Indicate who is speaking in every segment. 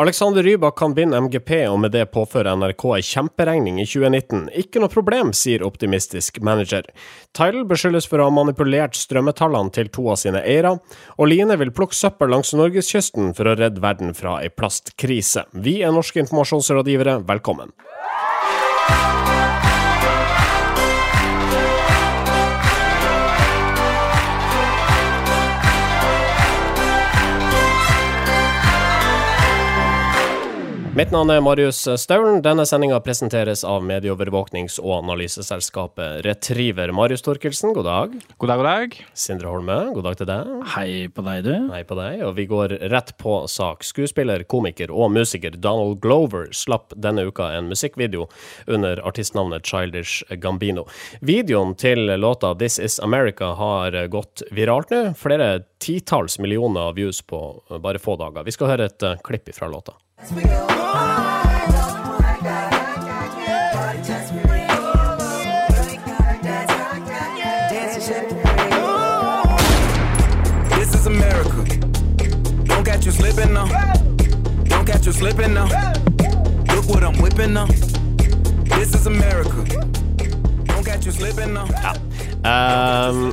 Speaker 1: Alexander Rybak kan vinne MGP, og med det påføre NRK ei kjemperegning i 2019. Ikke noe problem, sier optimistisk manager. Tidal beskyldes for å ha manipulert strømmetallene til to av sine eiere, og Line vil plukke søppel langs norgeskysten for å redde verden fra ei plastkrise. Vi er norske informasjonsrådgivere, velkommen. Mitt navn er Marius Staulen. Denne sendinga presenteres av medieovervåknings- og analyseselskapet Retriever. Marius Torkelsen, god dag.
Speaker 2: God dag, god dag.
Speaker 1: Sindre Holme, god dag til deg.
Speaker 3: Hei på deg, du.
Speaker 1: Hei på deg. Og vi går rett på sak. Skuespiller, komiker og musiker Donald Glover slapp denne uka en musikkvideo under artistnavnet Childish Gambino. Videoen til låta This Is America har gått viralt nå. Flere titalls millioner views på bare få dager. Vi skal høre et uh, klipp fra låta. Oh.
Speaker 4: This is America. Don't catch you slipping now. Don't catch you slipping now. Look what I'm whipping now. This is America. Don't catch you slipping now.
Speaker 1: Um,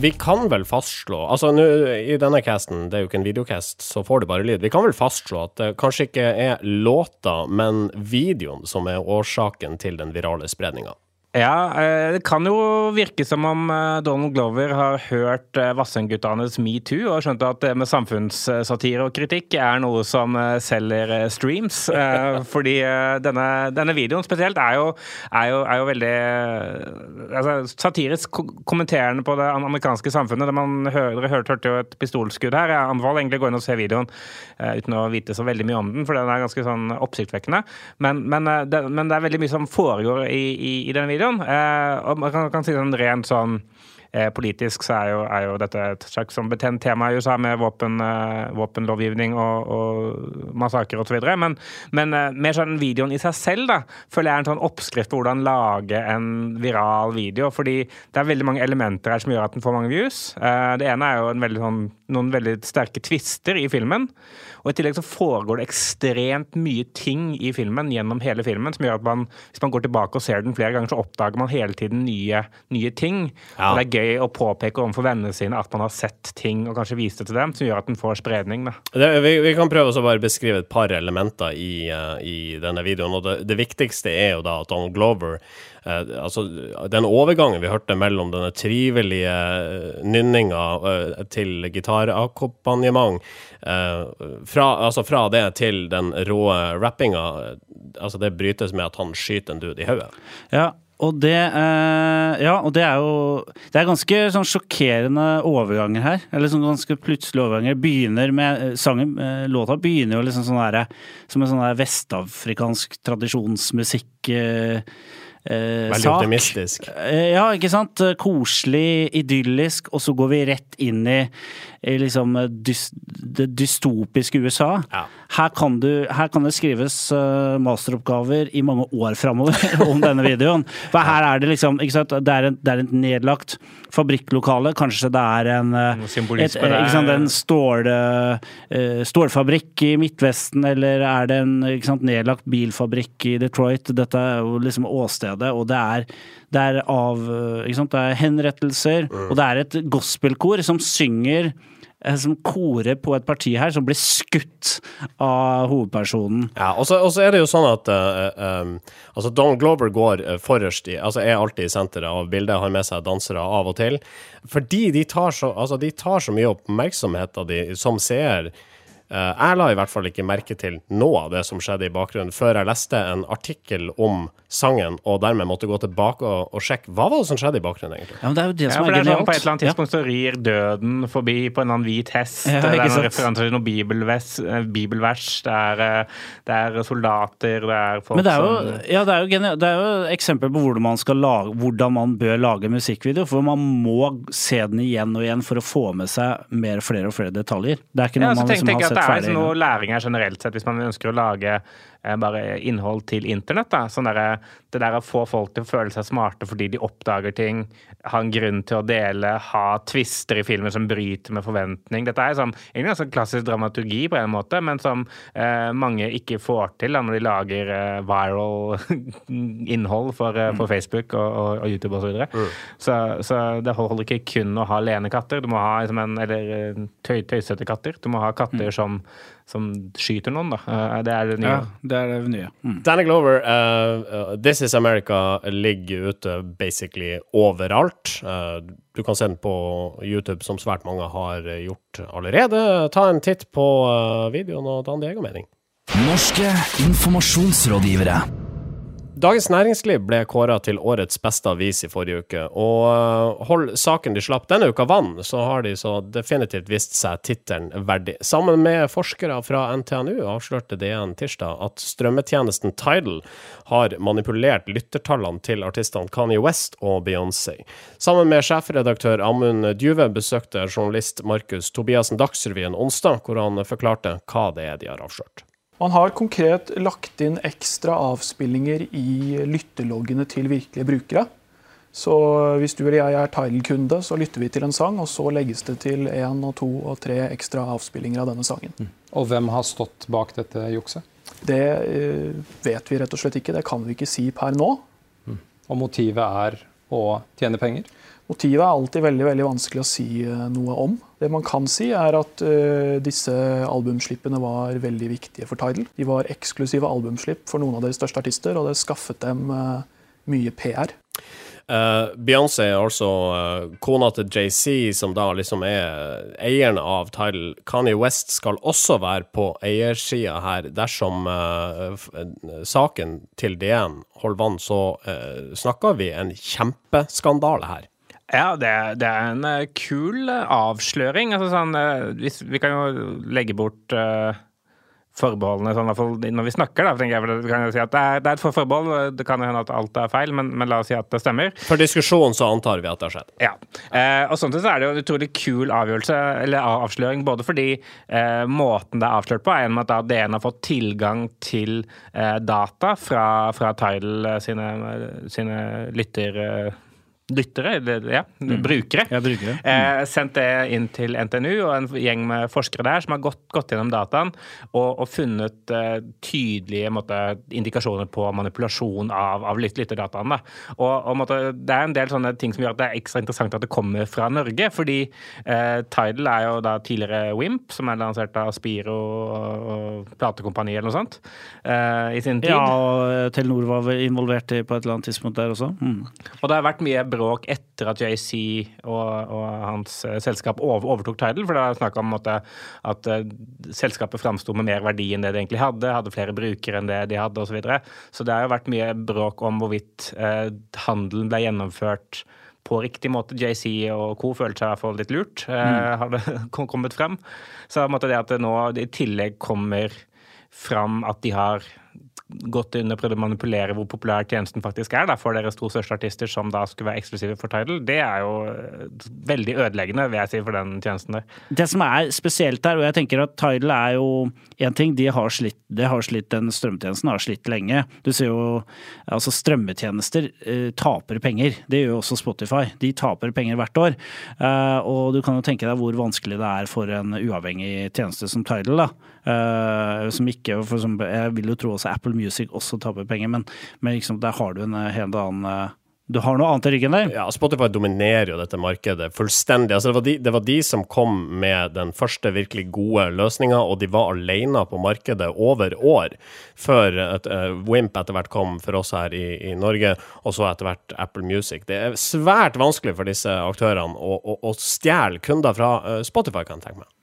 Speaker 1: vi kan vel fastslå Altså, nå i denne casten, det er jo ikke en videocast, så får du bare lyd. Vi kan vel fastslå at det kanskje ikke er låta, men videoen som er årsaken til den virale spredninga.
Speaker 2: Ja, eh, det kan jo virke som om eh, Donald Glover har hørt eh, Vassendguttenes metoo og skjønt at det med samfunnssatire og kritikk er noe som selger streams. Fordi denne, denne videoen spesielt er jo, er jo, er jo veldig altså, satirisk kommenterende på det amerikanske samfunnet. Man hører, dere hørte, hørte jo et pistolskudd her. Jeg anbefaler egentlig å gå inn og se videoen uten å vite så veldig mye om den, for den er ganske sånn oppsiktsvekkende. Men, men, det, men det er veldig mye som foregår i, i, i denne videoen. Eh, og man kan, kan si sånn rent sånn politisk så er jo, er jo, dette et slags sånn betent tema i USA med våpen, eh, våpenlovgivning og, og massakrer osv. Men, men eh, mer sånn videoen i seg selv da, føler jeg er en sånn oppskrift på hvordan lage en viral video. Fordi det er veldig mange elementer her som gjør at den får mange views. Eh, det ene er jo veldig, sånn, noen veldig sterke twister i filmen. Og I tillegg så foregår det ekstremt mye ting i filmen gjennom hele filmen, som gjør at man, hvis man går tilbake og ser den flere ganger, så oppdager man hele tiden nye, nye ting. Ja. Og Det er gøy å påpeke overfor vennene sine at man har sett ting, og kanskje vist det til dem, som gjør at den får spredning.
Speaker 1: Det, vi, vi, kan prøve å bare beskrive et par elementer i, uh, i denne videoen. og det, det, viktigste er jo da at Donald Glover uh, altså Den overgangen vi hørte mellom denne trivelige nynninga uh, til gitarakkompagnement fra, altså fra det til den rå rappinga, altså det brytes med at han skyter en dude i hodet.
Speaker 3: Ja, og det, eh, ja, og det er jo Det er ganske sånn sjokkerende overganger her. Eller sånn ganske plutselige overganger. Begynner med sangen, eh, Låta begynner jo liksom sånn der, som en sånn der vestafrikansk tradisjonsmusikk. Eh,
Speaker 1: Eh, Veldig sak. optimistisk.
Speaker 3: Ja, ikke sant. Koselig, idyllisk, og så går vi rett inn i liksom dys, det dystopiske USA. Ja. Her, kan du, her, kan det skrives uh, masteroppgaver i mange år framover om denne videoen. For her er det liksom ikke sant? Det er, en, det er et nedlagt fabrikklokale. Kanskje det er en, et, ikke sant, en stål, stålfabrikk i Midtvesten, eller er det en ikke sant, nedlagt bilfabrikk i Detroit? Dette er jo liksom åstedet, og det er, det er av Det er henrettelser, mm. og det er et gospelkor som synger som korer på et parti her, som blir skutt av hovedpersonen.
Speaker 1: Ja, og så er det jo sånn at uh, um, altså Don Glover går forrest i Altså er alltid i senteret av bildet, har med seg dansere av og til. Fordi de tar så, altså de tar så mye oppmerksomhet av de som seer. Uh, jeg la i hvert fall ikke merke til noe av det som skjedde i bakgrunnen, før jeg leste en artikkel om sangen, og dermed måtte gå tilbake og, og sjekke hva var det som skjedde i bakgrunnen, egentlig.
Speaker 3: Ja, men det er jo det
Speaker 2: ja,
Speaker 3: som
Speaker 2: er
Speaker 3: genialt.
Speaker 2: Sånn, på et eller annet tidspunkt ja. så rir døden forbi på en annen hvit hest. Ja, det er noen referanser til noen bibelvers, eh, bibelvers. Det er, eh, det er, soldater, det er folk
Speaker 3: men det er jo, som Ja, det er jo, genialt. det er jo eksempel på hvordan man, skal lage, hvordan man bør lage musikkvideo. For man må se den igjen og igjen for å få med seg mer flere og flere detaljer. Det er ikke noe man liksom har sett
Speaker 2: dette er
Speaker 3: liksom
Speaker 2: noe læring her generelt sett, hvis man ønsker å lage bare innhold til internett. da. Sånn der, det der å få folk til å føle seg smarte fordi de oppdager ting, ha en grunn til å dele, ha twister i filmer som bryter med forventning. Dette er sånn, egentlig en sånn klassisk dramaturgi på en måte, men som eh, mange ikke får til da, når de lager eh, viral innhold for, eh, for, Facebook og, og, og YouTube osv. Så, videre. så Så det holder ikke kun å ha lene katter, du må ha liksom en, eller eh, tøy, tøysete katter. Du må ha katter som, som skyter noen, da. Eh, Det er det nye.
Speaker 3: Ja, det er det nye. Mm.
Speaker 1: Danny Glover, eh, This Is America ligger ute basically overalt. Uh, du kan se den på YouTube, som svært mange har gjort allerede. Ta en titt på videoen og ta en egen mening.
Speaker 5: Norske informasjonsrådgivere.
Speaker 1: Dagens Næringsliv ble kåra til årets beste avis i forrige uke, og eh, hold saken de slapp denne uka vann, så har de så definitivt vist seg tittelen verdig. Sammen med forskere fra NTNU avslørte DN tirsdag at strømmetjenesten Tidal har manipulert lyttertallene til artistene Kanye West og Beyoncé. Sammen med sjefredaktør Amund Djuve besøkte journalist Markus Tobiassen Dagsrevyen onsdag, hvor han forklarte hva det er de har avslørt.
Speaker 6: Man har konkret lagt inn ekstra avspillinger i lytteloggene til virkelige brukere. Så hvis du eller jeg er Tidal-kunde, så lytter vi til en sang, og så legges det til én og to og tre ekstra avspillinger av denne sangen.
Speaker 7: Og hvem har stått bak dette jukset?
Speaker 6: Det eh, vet vi rett og slett ikke. Det kan vi ikke si per nå.
Speaker 7: Og motivet er å tjene penger?
Speaker 6: Motivet er alltid veldig veldig vanskelig å si eh, noe om. Det man kan si, er at eh, disse albumslippene var veldig viktige for Tidal. De var eksklusive albumslipp for noen av deres største artister, og det skaffet dem eh, mye PR.
Speaker 1: Uh, Beyoncé er altså kona til JC, som da liksom er eieren av Tidal. Kanye West skal også være på eiersida her. Dersom saken til DN holder vann, så uh, snakker vi en kjempeskandale her.
Speaker 2: Ja, det, det er en eh, kul eh, avsløring. Altså, sånn, eh, hvis, vi kan jo legge bort uh, forbeholdene, sånn, fall når vi snakker. Da, jeg, kan jeg si at det, er, det er et for- forbehold. Det kan jo hende at alt er feil, men, men la oss si at det stemmer.
Speaker 1: For diskusjonen så antar vi at det har skjedd.
Speaker 2: Ja. Uh, og sånn sett så er det jo en utrolig kul avgjørelse, eller avsløring, både fordi uh, måten det er avslørt på, er gjennom at da DN har fått tilgang til data fra, fra Tidal sine, sine lytter... Lyttere, ja, ja, brukere.
Speaker 3: Ja, brukere.
Speaker 2: Eh, sendt det inn til NTNU og en gjeng med forskere der som har gått, gått gjennom dataen og, og funnet eh, tydelige måtte, indikasjoner på manipulasjon av, av lyt- lytterdataen. Da. Og, og måtte, det er en del sånne ting som gjør at det er ekstra interessant at det kommer fra Norge. Fordi eh, Tidal er jo da tidligere Wimp, som er lansert av Spiro og, og platekompani eller noe sånt eh, i sin tid.
Speaker 3: Ja, og Telenor var involvert i på et eller annet tidspunkt der også. Mm.
Speaker 2: Og det har vært mye bråk etter at JC og, og hans eh, selskap over, overtok Tidal. For det er snakk om måte, at eh, selskapet framsto med mer verdi enn det det egentlig hadde. Hadde flere brukere enn det de hadde, osv. Så, videre. så det har jo vært mye bråk om hvorvidt eh, handelen ble gjennomført på riktig måte. JC og co. følte seg i hvert fall litt lurt, eh, har det kommet frem. Så måte det at det nå i tillegg kommer fram at de har gått inn og prøvd å manipulere hvor populær tjenesten faktisk er da, for deres to største artister, som da skulle være eksklusive for Tidal, det er jo eh, veldig ødeleggende, vil jeg si, for den tjenesten der.
Speaker 3: Det som er spesielt der, og jeg tenker at Tidal er jo én ting, de har slitt, de har slitt den strømmetjenesten har slitt lenge. Du ser jo altså strømmetjenester eh, taper penger. Det gjør jo også Spotify. De taper penger hvert år. Eh, og du kan jo tenke deg hvor vanskelig det er for en uavhengig tjeneste som Tidal, da. Eh, som ikke for eksempel, Jeg vil jo tro også Apple Music også taper penger, men, men liksom, der har du en eh, helt annen eh, Du har noe annet i ryggen der.
Speaker 1: Ja, Spotify dominerer jo dette markedet fullstendig. Altså, det, var de, det var de som kom med den første virkelig gode løsninga, og de var alene på markedet over år før et, uh, Wimp etter hvert kom for oss her i, i Norge, og så etter hvert Apple Music. Det er svært vanskelig for disse aktørene å, å, å stjele kunder fra uh, Spotify, kan jeg tenke meg.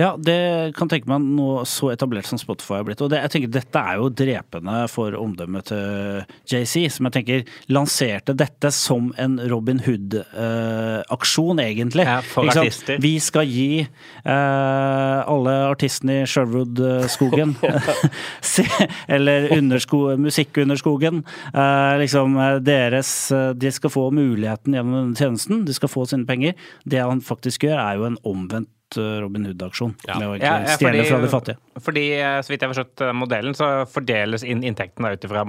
Speaker 3: Ja, det kan tenke meg noe så etablert som Spotify har blitt. Og det, jeg tenker Dette er jo drepende for omdømmet til JC, som jeg tenker lanserte dette som en Robin Hood-aksjon, egentlig.
Speaker 2: Ja, for
Speaker 3: Ikke sant?
Speaker 2: artister.
Speaker 3: Vi skal gi eh, alle artistene i Sherwood-skogen Eller undersko, musikkunderskogen. Eh, liksom eh, deres eh, De skal få muligheten gjennom denne tjenesten. De skal få sine penger. Det han faktisk gjør, er jo en omvendt eh, Robin Hood-aksjon.
Speaker 1: Ja.
Speaker 3: Med å
Speaker 2: Ja,
Speaker 3: egentlig
Speaker 2: ja,
Speaker 3: stjele
Speaker 2: fordi-
Speaker 3: fra de fattige.
Speaker 2: Fordi, eh, så vidt jeg har forstått eh, modellen, så fordeles inn inntektene ut ifra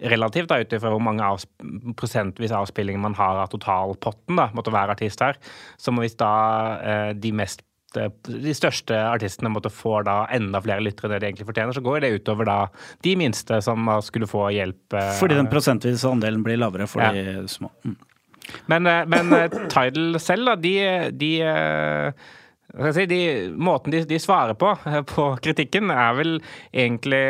Speaker 2: relativt da, ut ifra hvor mange avs prosentvis avspillinger man har av totalpotten, da, måtte hver artist her. Så hvis da de mest de største artistene måtte få da enda flere lyttere enn det de egentlig fortjener, så går det utover da de minste som skulle få hjelp.
Speaker 3: Fordi den prosentvise andelen blir lavere for
Speaker 2: Ja.
Speaker 3: de små. Mm.
Speaker 2: Men, men Tidal selv, da, de, de eh, si, de, Måten de, de svarer på, eh, på kritikken, er vel egentlig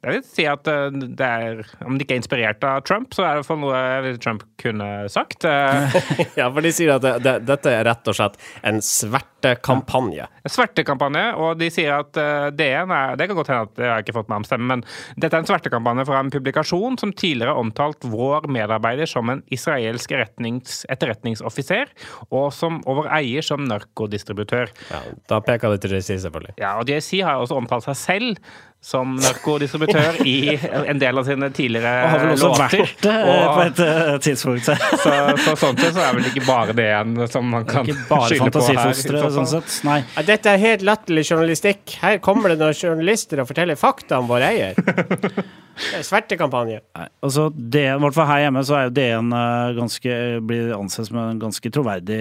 Speaker 2: Jeg vil si at eh, det er Om det ikke er inspirert av Trump, så er det i noe Trump kunne sagt. Eh,
Speaker 1: Ja, for de sier at det, det, dette er rett og slett en svertekampanje.
Speaker 2: En svertekampanje, og de sier at eh, DN er Det kan godt hende at jeg har ikke fått med om stemmen, men dette er en svertekampanje fra en publikasjon som tidligere omtalt vår medarbeider som en israelsk etterretningsoffiser, og som over eier som narkodistributør.
Speaker 1: Ja, da peker det til JC, selvfølgelig.
Speaker 2: Ja, og JC har også omtalt seg selv som narkodistributør i en del av sine tidligere
Speaker 3: Og har vel også
Speaker 2: låter.
Speaker 3: vært det eh,
Speaker 2: Og-
Speaker 3: på et eh, tidspunkt.
Speaker 2: så, så sånn sett så er vel ikke bare det en som man kan skylde på her.
Speaker 3: sånn sett. Nei.
Speaker 1: Ja, Dette er helt latterlig journalistikk. Her kommer det noen journalister og forteller fakta om vår eier. Det er Svertekampanje.
Speaker 3: Altså det, I hvert fall her hjemme så er jo DN eh, ganske, blir ansett som en ganske troverdig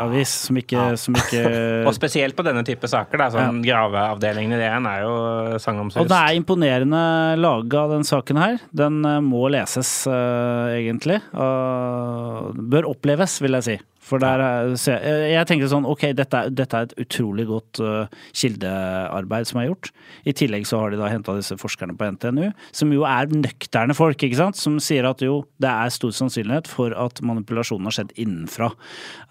Speaker 3: avis, som ikke, som ikke
Speaker 2: Og spesielt på denne type saker. Da, sånn Graveavdelingen i DN er jo sagnomsust.
Speaker 3: Og det er imponerende laga, den saken her. Den eh, må leses, eh, egentlig. Og bør oppleves, vil jeg si. For der er, eh, jeg tenker sånn, ok, dette dette er et utrolig godt uh, kildearbeid som er gjort. I tillegg så har de da henta disse forskerne på NTNU, som jo er nøkterne folk, ikke sant. Som sier at jo, det er stor sannsynlighet for at manipulasjonen har skjedd innenfra.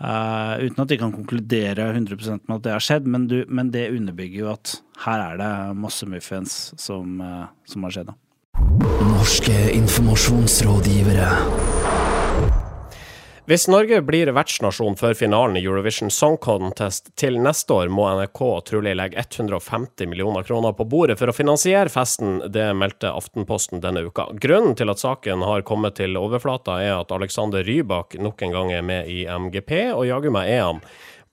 Speaker 3: Uh, uten at de kan konkludere 100 med at det har skjedd, men, du, men det underbygger jo at her er det masse muffins som, uh, som har skjedd. da.
Speaker 5: Norske informasjonsrådgivere.
Speaker 1: Hvis Norge blir vertsnasjon før finalen i Eurovision Song Contest til neste år, må NRK trolig legge 150 millioner kroner på bordet for å finansiere festen, det meldte Aftenposten denne uka. Grunnen til at saken har kommet til overflata, er at Alexander Rybak nok en gang er med i MGP, og jaggu meg er han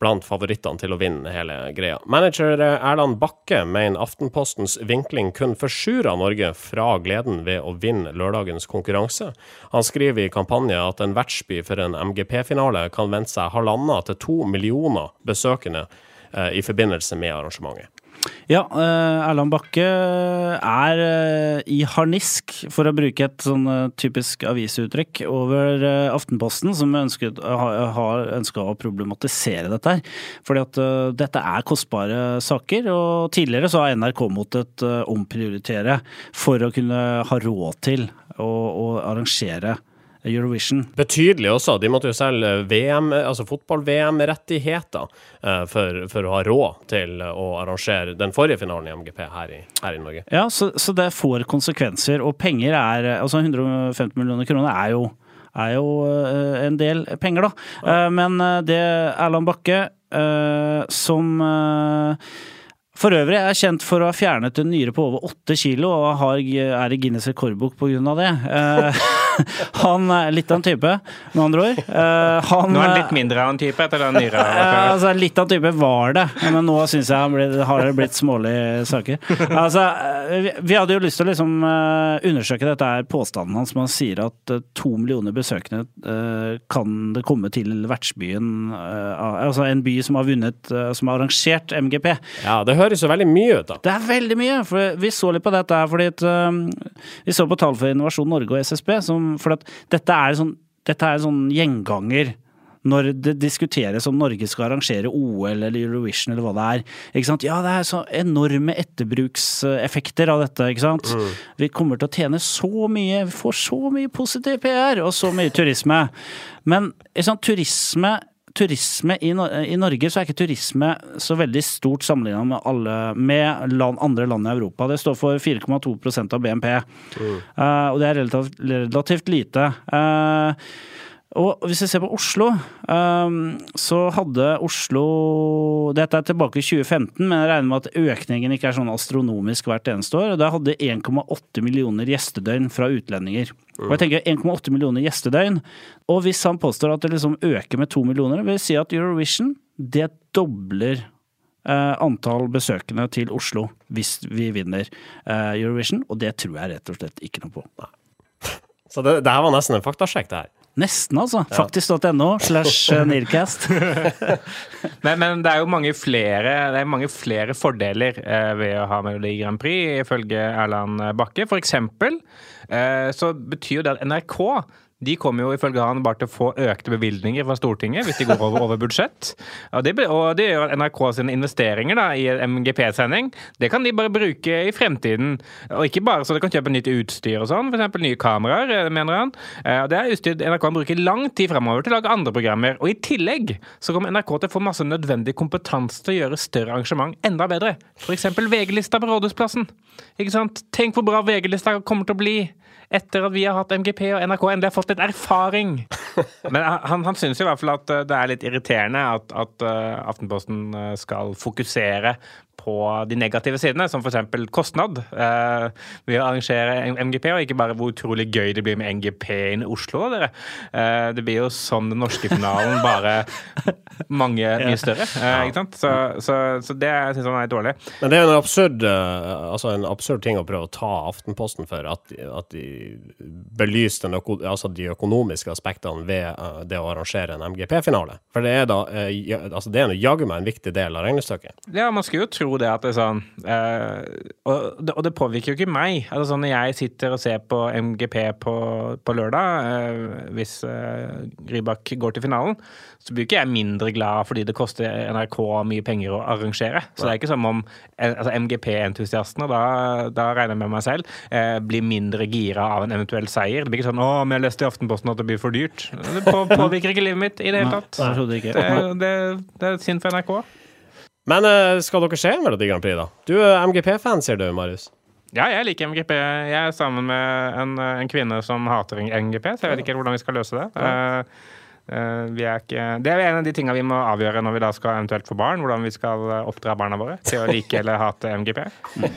Speaker 1: blant favorittene til å vinne hele greia. Manager Erland Bakke mener Aftenpostens vinkling kun forsurer Norge fra gleden ved å vinne lørdagens konkurranse. Han skriver i kampanje at en vertsby for en MGP-finale kan vente seg halvannen til to millioner besøkende eh, i forbindelse med arrangementet.
Speaker 3: Ja, eh, Erland Bakke er eh, i harnisk, for å bruke et sånn eh, typisk avisuttrykk, over Aftenposten, som ønsket, har, ønska å problematisere dette her. Fordi at dette er kostbare saker, og tidligere så har NRK måttet omprioritere for å kunne ha råd til å, å arrangere Eurovision.
Speaker 1: Betydelig også. De måtte jo selge VM, altså fotball-VM-rettigheter eh, for, for å ha råd til å arrangere den forrige finalen i MGP her i, her i Norge.
Speaker 3: Ja, så, så det får konsekvenser, og penger er Altså 150 millioner kroner er jo, er jo eh, en del penger, da. Ja. Men eh, det Erland Bakke, som for øvrig er kjent for å ha fjernet en nyre på over åtte kilo, og har, er i Guinness rekordbok av det. Eh, han er litt av en type, med andre ord. Eh, han,
Speaker 2: Nå er han litt mindre av en type etter den nyra.
Speaker 3: Ja, altså, litt av en type var det, men nå syns jeg han ble, har det blitt smålige saker. Altså, vi, vi hadde jo lyst til å liksom eh, undersøke dette er påstanden hans, som han sier at eh, to millioner besøkende eh, kan det komme til vertsbyen eh, Altså en by som har vunnet, eh, som har arrangert MGP.
Speaker 1: Ja, det høres jo veldig mye ut, da.
Speaker 3: Det er veldig mye! For vi så litt på dette her fordi at Vi så på tall for Innovasjon Norge og SSB, som, for at dette er sånn dette er sånn gjenganger når det diskuteres om Norge skal arrangere OL eller Eurovision eller hva det er. Ikke sant? Ja, det er så enorme etterbrukseffekter av dette. ikke sant? Vi kommer til å tjene så mye, vi får så mye positiv PR og så mye turisme. Men ikke sant, turisme turisme i, i Norge så er ikke turisme så veldig stort sammenlignet med, alle, med land, andre land i Europa. Det står for 4,2% av BNP, Eh, og det er relativt, relativt lite. Uh, Og hvis vi ser på Oslo, um, så hadde Oslo Dette er tilbake i 2015, men jeg regner med at økningen ikke er sånn astronomisk hvert eneste år. og Da hadde 1,8 millioner gjestedøgn fra utlendinger. Og jeg tenker 1,8 millioner gjestedøgn. Og hvis han påstår at det liksom øker med to millioner, vil jeg si at Eurovision det dobler eh, antall besøkende til Oslo hvis vi vinner eh, Eurovision, og det tror jeg rett og slett ikke noe på.
Speaker 1: Så det, det her var nesten en faktasjekk, det her.
Speaker 3: Nesten, altså. Faktisk.no slash eh, Nearcast.
Speaker 2: Men, men det er jo mange flere, det er mange flere fordeler eh, ved å ha Melodi Grand Prix, ifølge Erland Bakke. For eksempel så betyr det at NRK de kommer jo ifølge han bare til å få økte bevilgninger fra Stortinget hvis de går over, over budsjett. Og det, og det gjør NRK sine investeringer da, i MGP-sending, det kan de bare bruke i fremtiden. Og ikke bare så de kan kjøpe nytt utstyr og sånn, f.eks. nye kameraer, eh, mener han. Eh, det er utstyr NRK kan bruke lang tid fremover til å lage andre programmer. Og i tillegg så kommer NRK til å få masse nødvendig kompetanse til å gjøre større arrangement enda bedre. F.eks. VG-lista på Rådhusplassen. Ikke sant? Tenk hvor bra VG-lista kommer til å bli etter at vi har hatt MGP og NRK endelig har fått litt erfaring. Men han, han syns i hvert fall at eh, det er litt irriterende at, at eh, Aftenposten eh, skal fokusere på de negative sidene, som f.eks. kostnad eh, ved å arrangere MGP, og ikke bare hvor utrolig gøy det blir med MGP inn i Oslo. Dere. Eh, det blir jo som den norske finalen, bare mange mye større. Eh, ikke sant? Så, så, så det syns han er dårlig.
Speaker 1: Men det er jo en absurd, eh, altså en absurd ting å prøve å ta Aftenposten for, at, at de belyser altså de økonomiske aspektene ved eh, det å arrangere en MGP-finale. For det er da eh, altså det er jaggu meg en viktig del av regnestykket.
Speaker 2: Ja, man skulle jo tro det at det er sånn eh, og, det, og det påvirker jo ikke meg. Altså sånn Når jeg sitter og ser på MGP på, på lørdag, eh, hvis eh, Rybak går til finalen, så blir ikke jeg mindre glad fordi det koster NRK mye penger å arrangere. Så det er ikke som om altså MGP-entusiastene, da, da regner jeg med meg selv, eh, blir mindre gira av en eventuell seier. Det blir ikke sånn 'Å, men jeg leste i Aftenposten at det blir for dyrt'. Det på, påvirker ikke livet mitt i det hele tatt.
Speaker 3: Nei.
Speaker 2: Det, det, det er synd for NRK.
Speaker 1: Men eh, skal dere se Melodi Grand Prix, da? Du er MGP-fan, sier du, Marius.
Speaker 2: Ja, jeg liker MGP. Jeg er sammen med en, en kvinne som hater MGP, så jeg vet ikke hvordan vi skal løse det. Eh, Uh, vi er ikke, det er en av de tingene vi må avgjøre når vi da skal eventuelt få barn. Hvordan vi skal eh, oppdra barna våre til å like eller hate MGP.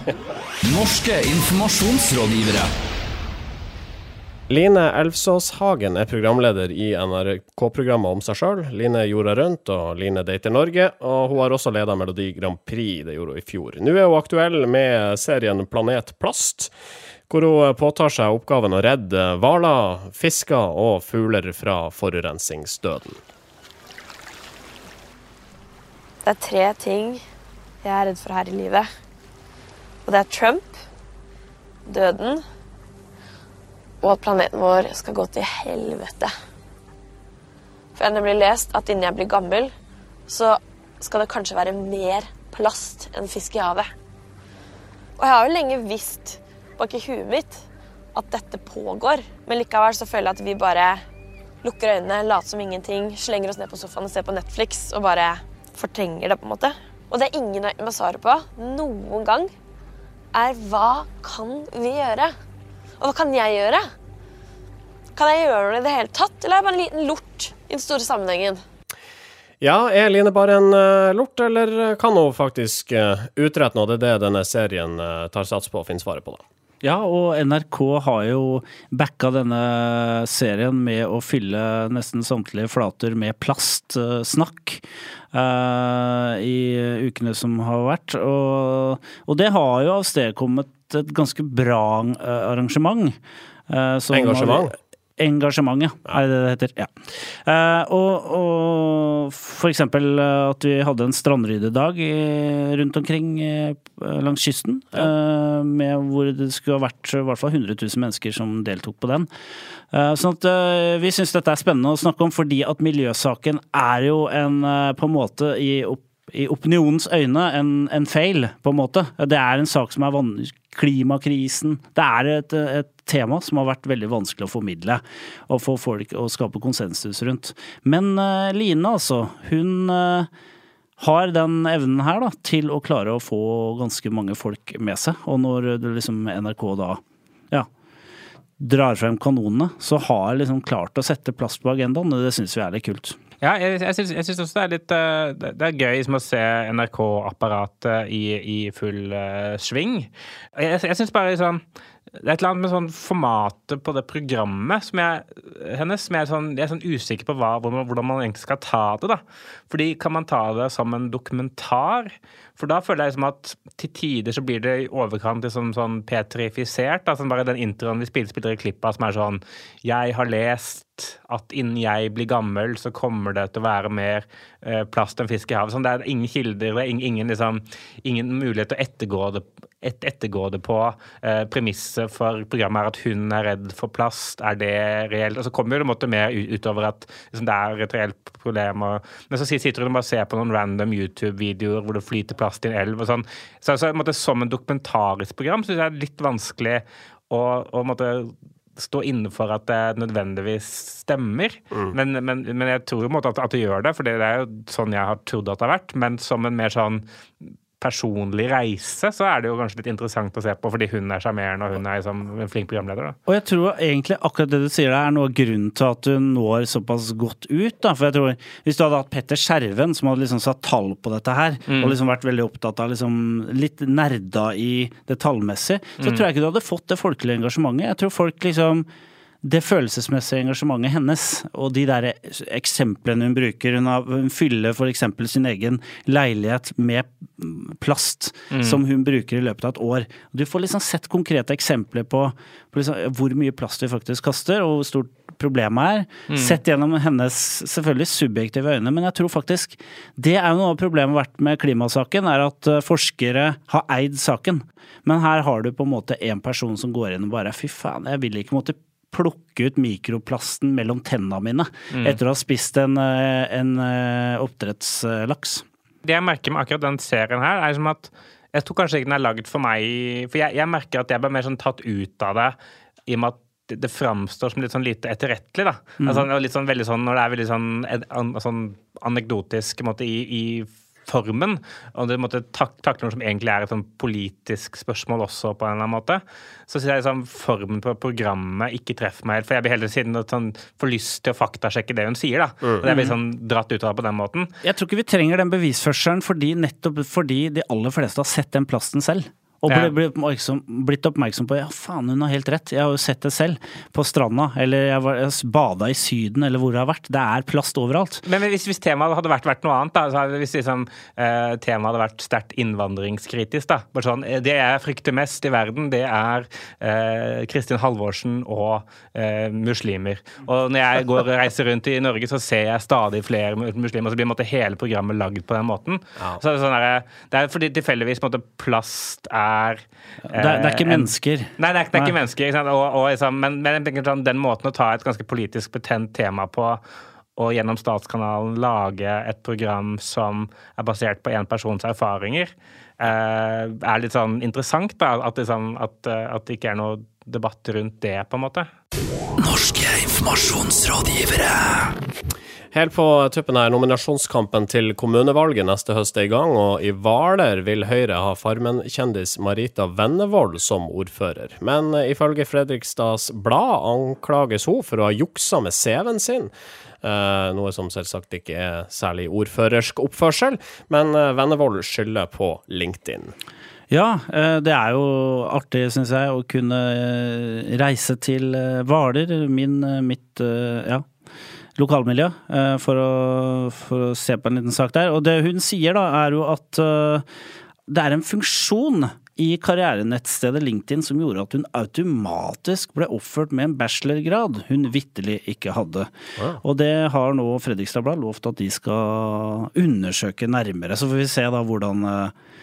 Speaker 5: Norske informasjonsrådgivere.
Speaker 1: Line Elfsås Hagen er programleder i NRK-programmet om seg sjøl. Line jorda rundt, og Line dater Norge. Og hun har også leda Melodi Grand Prix, det gjorde hun i fjor. Nå er hun aktuell med serien Planet Plast, hvor hun påtar seg oppgaven å redde hvaler, fisker og fugler fra forurensingsdøden.
Speaker 8: Det er tre ting jeg er redd for her i livet. Og det er Trump, døden og at planeten vår skal gå til helvete. For jeg har nemlig lest at innen jeg blir gammel, så skal det kanskje være mer plast enn fisk i havet. Og jeg har jo lenge visst bak i huet mitt at dette pågår, men likevel så føler jeg at vi bare lukker øynene, later som ingenting, slenger oss ned på sofaen og ser på Netflix og bare fortrenger det, på en måte. Og det ingen har gitt svaret på noen gang, er hva kan vi gjøre? Og hva kan jeg gjøre? Kan jeg gjøre noe i det hele tatt, eller er jeg bare en liten lort i den store sammenhengen?
Speaker 1: Ja, er Line bare en eh, lort, eller kan hun faktisk uh, utrette noe? Det er det denne serien eh, tar sats på å finne svaret på, da.
Speaker 3: Ja, og NRK har jo backa denne serien med å fylle nesten samtlige flater med plastsnakk eh, i ukene som har vært. Og, og det har jo avstedkommet et ganske bra eh, arrangement. Så
Speaker 1: Engasjement?
Speaker 3: har- Engasjement, ja. Er det det heter? Ja. Eh, og, og for eksempel eh, at vi hadde en strandryddedag rundt omkring eh, langs kysten. Ja. med hvor det skulle ha vært i hvert fall 100 000 mennesker som deltok på den. Eh, sånn at eh, vi syns dette er spennende å snakke om, fordi at miljøsaken er jo en eh, på en måte i opp i opinionens øyne en, en feil, på en måte. Det er en sak som er van Klimakrisen. Det er et, et tema som har vært veldig vanskelig å formidle og få folk å skape konsensus rundt. Men uh, Line, altså. Hun uh, har den evnen her da, til å klare å få ganske mange folk med seg. Og når liksom NRK da ja, drar frem kanonene, så har liksom klart å sette plast på agendaen, og det syns vi er litt kult.
Speaker 2: Ja, jeg, jeg, syns, også det er litt eh, Det er gøy å se NRK-apparatet i, i full uh, sving. Jeg, jeg syns bare sånn Det er et eller annet med sånn formatet på det programmet som jeg, hennes som jeg er, sånn, jeg er sånn usikker på hva, hvordan, man egentlig skal ta det. da. Fordi kan man ta det som en dokumentar? For da føler jeg som at til tider så blir det i overkant liksom sånn petrifisert. Altså bare den introen vi spiller, spiller i klippa som er sånn Jeg har lest at innen jeg blir gammel, så kommer det til å være mer eh, plast enn fisk i havet. Sånn, det er ingen kilder, det er ingen, ingen, liksom, ingen mulighet til å ettergå det, et, ettergå det på. Eh, Premisset for programmet er at hun er redd for plast. Er det reelt? Og så kommer det måtte mer utover at liksom, det er et reelt problem. Og, men så sitter hun og bare ser på noen random YouTube-videoer hvor det flyter plast i en elv og sånn. Så, så måte, som en dokumentarisk program syns jeg det er litt vanskelig å, å måtte stå inne for at det nødvendigvis stemmer. Men, men, men jeg tror jo på en måte at, at det gjør det, for det er jo sånn jeg har trodd at det har vært. Men som en mer sånn personlig reise, så er det jo kanskje litt interessant å se på, fordi hun er sjarmerende og hun er liksom en flink programleder. da.
Speaker 3: Og jeg tror egentlig akkurat det du sier der, er noe av grunnen til at hun når såpass godt ut. Da. For jeg tror Hvis du hadde hatt Petter Skjerven, som hadde liksom satt tall på dette her, og liksom vært veldig opptatt av liksom litt nerda i det tallmessige, så tror jeg ikke du hadde fått det folkelige engasjementet. Jeg tror folk liksom det følelsesmessige engasjementet hennes, og de der eksemplene hun bruker Hun, har, hun fyller f.eks. sin egen leilighet med plast, som hun bruker i løpet av et år. Du får liksom sett konkrete eksempler på, på liksom, hvor mye plast vi faktisk kaster, og hvor stort problemet er. Sett gjennom hennes selvfølgelig subjektive øyne, men jeg tror faktisk det er jo noe av problemet vært med klimasaken, er at eh, forskere har eid saken. Men her har du på en måte en person som går inn og bare fy faen, jeg vil ikke måtte plukke ut mikroplasten mellom tennene mine etter å ha spist en, eh, en eh, oppdrettslaks.
Speaker 2: Det jeg merker med akkurat den serien her, er som at jeg tror kanskje ikke den er laget for meg For jeg, jeg merker at jeg ble mer sånn tatt ut av det i og med at det, det framstår som litt sånn lite etterrettelig, da. Altså, og litt sånn veldig sånn når det er veldig sånn, ed- an, sånn anekdotisk måte, i, i formen, og det måtte tak, takle noe som egentlig er et sånn politisk spørsmål også, på en eller annen måte, så syns jeg liksom, formen på programmet ikke treffer meg helt. For jeg blir hele tiden sånn, får lyst til å faktasjekke det hun sier, da. Og jeg blir sånn dratt ut av det på den måten.
Speaker 3: Jeg tror ikke vi trenger den bevisførselen fordi, nettopp fordi de aller fleste har sett den plasten selv. Og ble, ble oppmerksom, blitt oppmerksom på ja, faen, hun har helt rett. Jeg har jo sett det selv. På stranda, eller jeg, var, jeg bada i Syden, eller hvor det har vært. Det er plast overalt.
Speaker 2: Men hvis, hvis temaet hadde vært, vært noe annet, da, så hadde, hvis liksom, eh, temaet hadde vært sterkt innvandringskritisk da, bare sånn, eh, Det jeg frykter mest i verden, det er eh, Kristin Halvorsen og eh, muslimer. Og når jeg går og reiser rundt i Norge, så ser jeg stadig flere muslimer. Så blir en måte, hele programmet lagd på den måten. Så det, er sånn der, det er fordi tilfeldigvis måte, plast er
Speaker 3: Det er, det er ikke
Speaker 2: en-
Speaker 3: mennesker.
Speaker 2: Nei, det er, det er ikke
Speaker 3: Nei.
Speaker 2: mennesker. Ikke sant? Og, og, liksom, men, men jeg tenker sånn, den måten å ta et ganske politisk betent tema på, og gjennom Statskanalen lage et program som er basert på én persons erfaringer, eh, er litt sånn interessant. da, At, liksom, at, eh, at det ikke er noe debatt rundt det, på en måte.
Speaker 5: Norske informasjonsrådgivere.
Speaker 1: Helt på tuppen her, nominasjonskampen til kommunevalget neste høst er i gang, og i Hvaler vil Høyre ha Farmen-kjendis Marita Vennevold som ordfører. Men ifølge Fredrikstads Blad anklages hun for å ha juksa med CV-en sin. Eh, noe som selvsagt ikke er særlig ordførersk oppførsel, men eh, Vennevold skylder på LinkedIn.
Speaker 3: Ja, eh, det er jo artig, syns jeg, å kunne reise til Hvaler, mitt ja, lokalmiljø, eh, for å, for å se på en liten sak der. Og det hun sier, da, er jo at eh, det er en funksjon i karrierenettstedet LinkedIn som gjorde at hun automatisk ble oppført med en bachelorgrad hun vitterlig ikke hadde. Og det har nå Fredrikstad Blad lovt at de skal undersøke nærmere. Så får vi se da hvordan eh,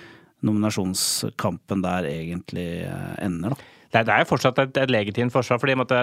Speaker 3: nominasjonskampen der egentlig ender, da.
Speaker 2: Det er, jo fortsatt et, et legitimt forsvar, fordi måtte,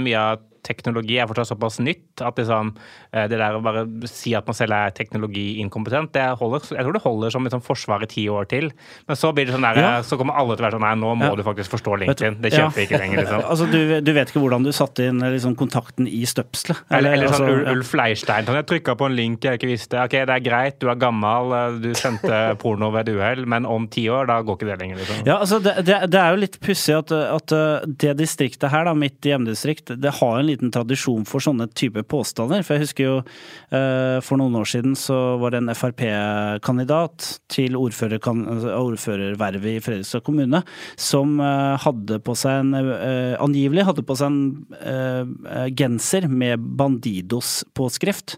Speaker 2: mye av teknologi er fortsatt såpass nytt at liksom, eh, det der å bare si at man selv er teknologiinkompetent, det holder, jeg tror det holder som liksom forsvar i ti år til. Men så blir det sånn der,
Speaker 3: Ja.
Speaker 2: så kommer alle til å være sånn Nei, nå må
Speaker 3: Ja.
Speaker 2: du faktisk forstå LinkedIn. Det kjøper vi ikke lenger, liksom.
Speaker 3: Altså, du, du vet ikke hvordan du satte inn liksom, kontakten i støpselet?
Speaker 2: Eller, eller sånn
Speaker 3: altså,
Speaker 2: Ulf Leirstein. Sånn, jeg trykka på en link jeg ikke visste. Ok, det er greit, du er gammel, eh, du sendte porno ved et uhell, men om ti år, da går ikke det lenger, liksom.
Speaker 3: Ja, altså det, det, det er jo litt pussig at, at uh, det distriktet her, da, mitt hjemdistrikt, det har en liten tradisjon for sånne type påstander. For jeg husker jo uh, for noen år siden så var det en Frp-kandidat til altså ordførervervet i Fredrikstad kommune som uh, hadde på seg en angivelig hadde på seg en genser med Bandidos-påskrift.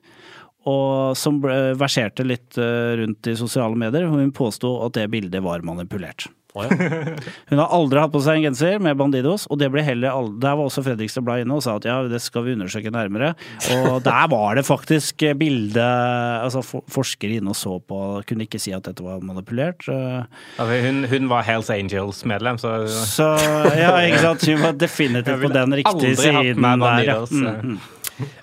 Speaker 3: Og som verserte litt rundt i sosiale medier. og Hun påsto at det bildet var manipulert.
Speaker 1: Ja.
Speaker 3: Hun har aldri hatt på seg en genser med Bandidos, og det ble heller aldri, der var også Fredrikstad Blad inne og sa at ja, det skal vi undersøke nærmere. Og der var det faktisk bilde Altså for, forskere inne og så på, kunne ikke si at dette var manipulert. eh,
Speaker 2: Altså, hun, hun var Hells Angels-medlem, så
Speaker 3: Så ja, ikke sant. Hun var definitivt på den riktige
Speaker 2: aldri hatt
Speaker 3: siden
Speaker 2: med
Speaker 3: der.
Speaker 2: Bandidos,
Speaker 3: Mm,
Speaker 2: eh.
Speaker 3: mm.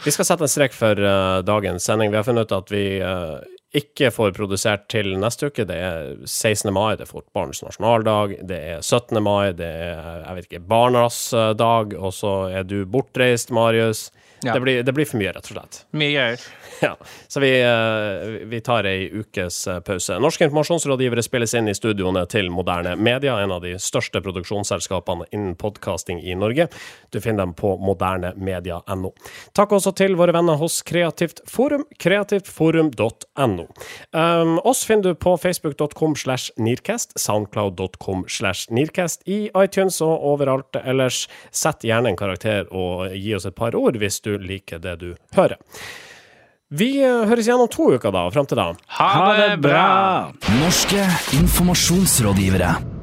Speaker 1: Vi skal sette en strek for uh, dagens sending. Vi har funnet ut at vi eh, ikke får produsert til neste uke. Det er 16. mai, det er fotballens nasjonaldag. Det er 17. mai, det er jeg vet ikke, barnas eh, dag. Og så er du bortreist, Marius.
Speaker 2: Ja.
Speaker 1: Det, blir, det blir for mye, rett og slett.
Speaker 2: mye gøy.
Speaker 1: Ja, så vi, eh, vi tar ei ukes eh, pause. Norske informasjonsrådgivere spilles inn i studioene til Moderne Media, en av de største produksjonsselskapene innen podkasting i Norge. Du finner dem på modernemedia.no. Takk også til våre venner hos Kreativt Forum, kreativtforum.no. Um, oss finner du på facebook.com slash nearcast, soundcloud.com slash nearcast, i iTunes og overalt ellers. Sett gjerne en karakter og gi oss et par ord hvis du liker det du hører. Vi eh, høres igjen om to uker, da. Fram til da.
Speaker 2: Ha,
Speaker 3: Ha det bra!
Speaker 5: Norske informasjonsrådgivere.